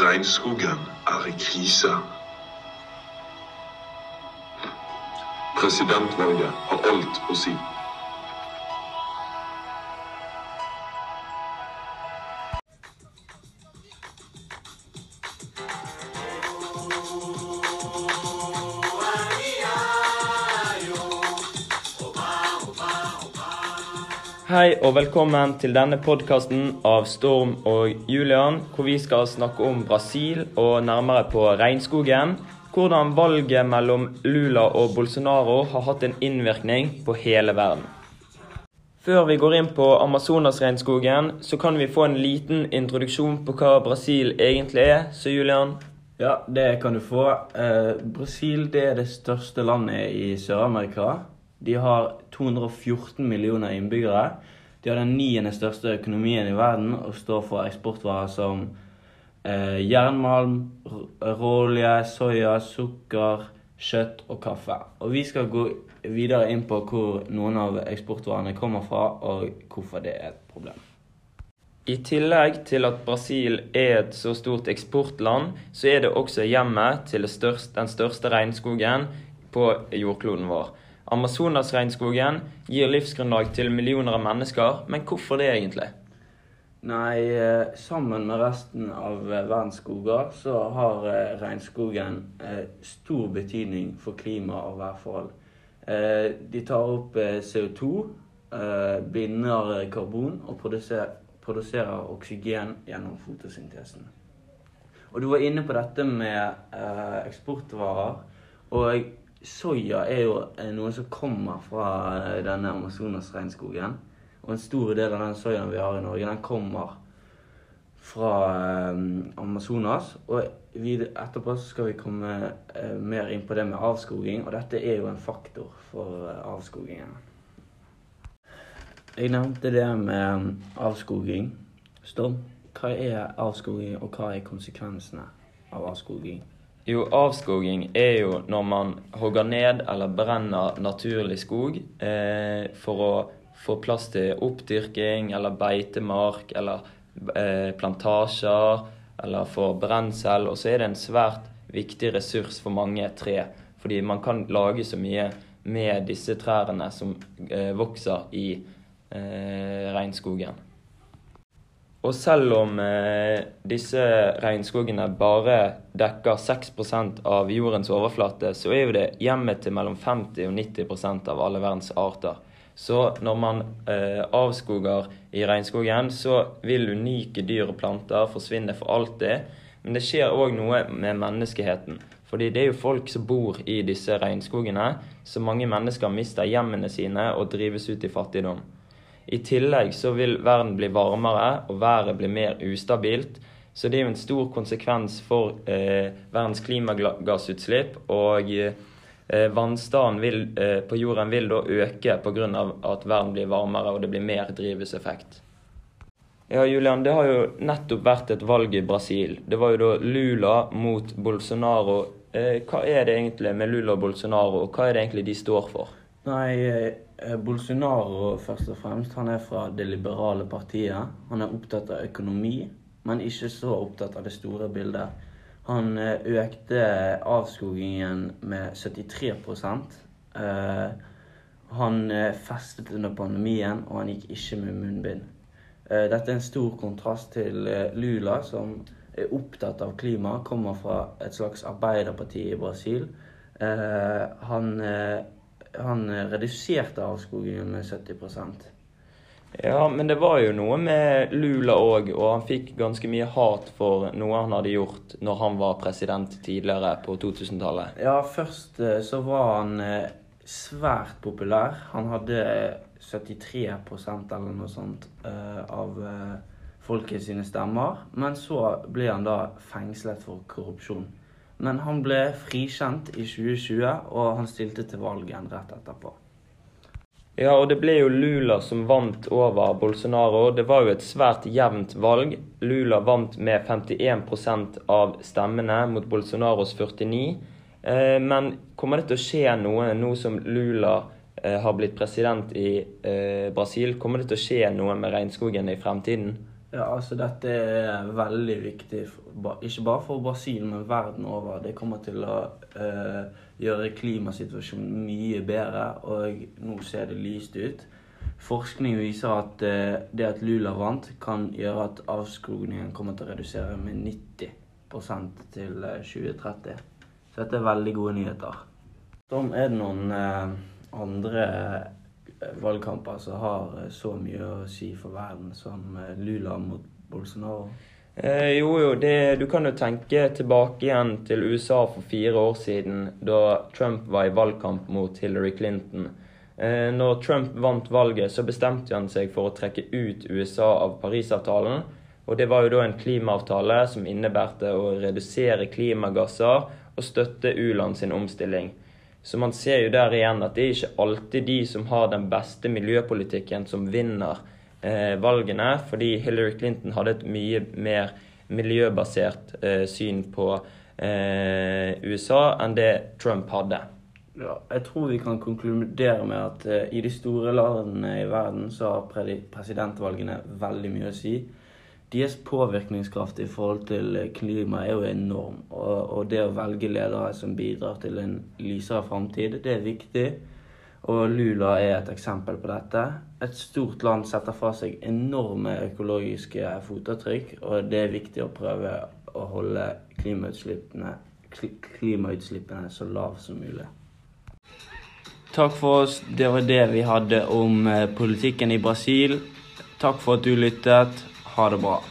Regnskogen er i krise. Presidentvalget har alt å si. Hei og velkommen til denne podkasten av Storm og Julian, hvor vi skal snakke om Brasil og nærmere på regnskogen. Hvordan valget mellom Lula og Bolsonaro har hatt en innvirkning på hele verden. Før vi går inn på Amazonas-regnskogen, så kan vi få en liten introduksjon på hva Brasil egentlig er. Så Julian? Ja, det kan du få. Eh, Brasil det er det største landet i Sør-Amerika. De har 214 millioner innbyggere. De har den niende største økonomien i verden og står for eksportvarer som eh, jernmalm, råolje, soya, sukker, kjøtt og kaffe. Og Vi skal gå videre inn på hvor noen av eksportvarene kommer fra, og hvorfor det er et problem. I tillegg til at Brasil er et så stort eksportland, så er det også hjemmet til den største regnskogen på jordkloden vår. Amazonasregnskogen gir livsgrunnlag til millioner av mennesker, men hvorfor det egentlig? Nei, eh, sammen med resten av eh, verdens skoger så har eh, regnskogen stor betydning for klima og værforhold. De tar opp CO2, binder karbon og produserer, oksygen gjennom fotosyntesen. Og Du var inne på dette med eksportvarer. og soya er jo eh, noe som kommer fra eh, denne Amazonas-regnskogen. Og en stor del av den soyaen vi har i Norge, den kommer fra um, Amazonas. Og etterpå så skal vi komme mer inn på det med avskoging, og dette er jo en faktor for avskogingen. Jeg nevnte det med avskoging. Storm, hva er avskoging, og hva er konsekvensene av avskoging? Jo, avskoging er jo når man hogger ned eller brenner naturlig skog eh, for å få plass til oppdyrking eller beitemark eller eh, plantasjer eller for brensel. Og så er det en svært viktig ressurs for mange tre. Fordi man kan lage så mye med disse trærne som eh, vokser i eh, regnskogen. Og selv om eh, disse regnskogene bare dekker 6% av jordens overflate, så er jo det hjemmet til mellom 50 og 90% av alle verdens arter. Så når man eh, avskoger i regnskogen, så vil unike dyr og planter forsvinne for alltid. Men det skjer òg noe med menneskeheten. Fordi det er jo folk som bor i disse regnskogene, så mange mennesker mister hjemmene sine og drives ut i fattigdom. I tillegg så vil verden bli varmere, og været blir mer ustabilt. Så det er jo en stor konsekvens for eh, verdens klimagassutslipp. Og eh, vannstanden eh, på jorden vil da øke pga. at verden blir varmere og det blir mer drivhuseffekt. Ja, Julian, det har jo nettopp vært et valg i Brasil. Det var jo da Lula mot Bolsonaro. Eh, hva er det egentlig med Lula og Bolsonaro, og hva er det egentlig de står for? Nei, eh, Eh, Bolsonaro først og fremst, han er fra det liberale partiet. Han er opptatt av økonomi, men ikke så opptatt av det store bildet. Han eh, økte avskogingen med 73 eh, Han festet under pandemien, og han gikk ikke med munnbind. Dette er en stor kontrast til Lula, som er opptatt av klima, kommer fra et slags arbeiderparti i Brasil. Han han eh, reduserte avskogingen med 70% Ja, men det var jo noe med Lula òg, og han fikk ganske mye hat for noe han hadde gjort når han var president tidligere på 2000-tallet. Ja, først eh, så var han eh, svært populær. Han hadde 73% eller noe sånt av folket sine stemmer. Men så ble han da fengslet for korrupsjon. Men han ble frikjent i 2020, og han stilte til valg igjen rett etterpå. Ja, og det ble jo Lula som vant over Bolsonaro. Det var jo et svært jevnt valg. Lula vant med 51% av stemmene mot Bolsonaros 49. Eh, men kommer det til å skje noe nå som Lula eh, har blitt president i eh, Brasil? Kommer det til å skje noe med regnskogen i fremtiden? Ja, altså Dette er veldig viktig, ikke bare for Brasil, men verden over. Det kommer til å uh, gjøre klimasituasjonen mye bedre, og nå ser det lyst ut. Forskning viser at uh, det at Lula vant, kan gjøre at avskogingen kommer til å redusere med 90% til 2030. Eh, Så dette er veldig gode nyheter. Så er det noen uh, andre valgkamper som har så mye å si for verden, som Lula mot Bolsonaro? Eh, jo, jo. Det, du kan jo tenke tilbake igjen til USA for fire år siden, da Trump var i valgkamp mot Hillary Clinton. Eh, når Trump vant valget, så bestemte han seg for å trekke ut USA av Parisavtalen. Og det var jo da en klimaavtale som innebærte å redusere klimagasser og støtte u-land sin omstilling. Så man ser jo der igjen at det er ikke alltid de som har den beste miljøpolitikken, som vinner eh, valgene. Fordi Hillary Clinton hadde et mye mer miljøbasert eh, syn på eh, USA enn det Trump hadde. Ja, jeg tror vi kan konkludere med at eh, i de store landene i verden så har presidentvalgene veldig mye å si deres påvirkningskraft i forhold til eh, klima er jo enorm. Og, og, det å velge ledere som bidrar til en lysere framtid, det er viktig. Og Lula er et eksempel på dette. Et stort land setter fra seg enorme økologiske fotavtrykk, og det er viktig å prøve å holde klimautslippene, klimautslippene så lave som mulig. Takk for oss. Det var det vi hadde om eh, politikken i Brasil. Takk for at du lyttet. horrible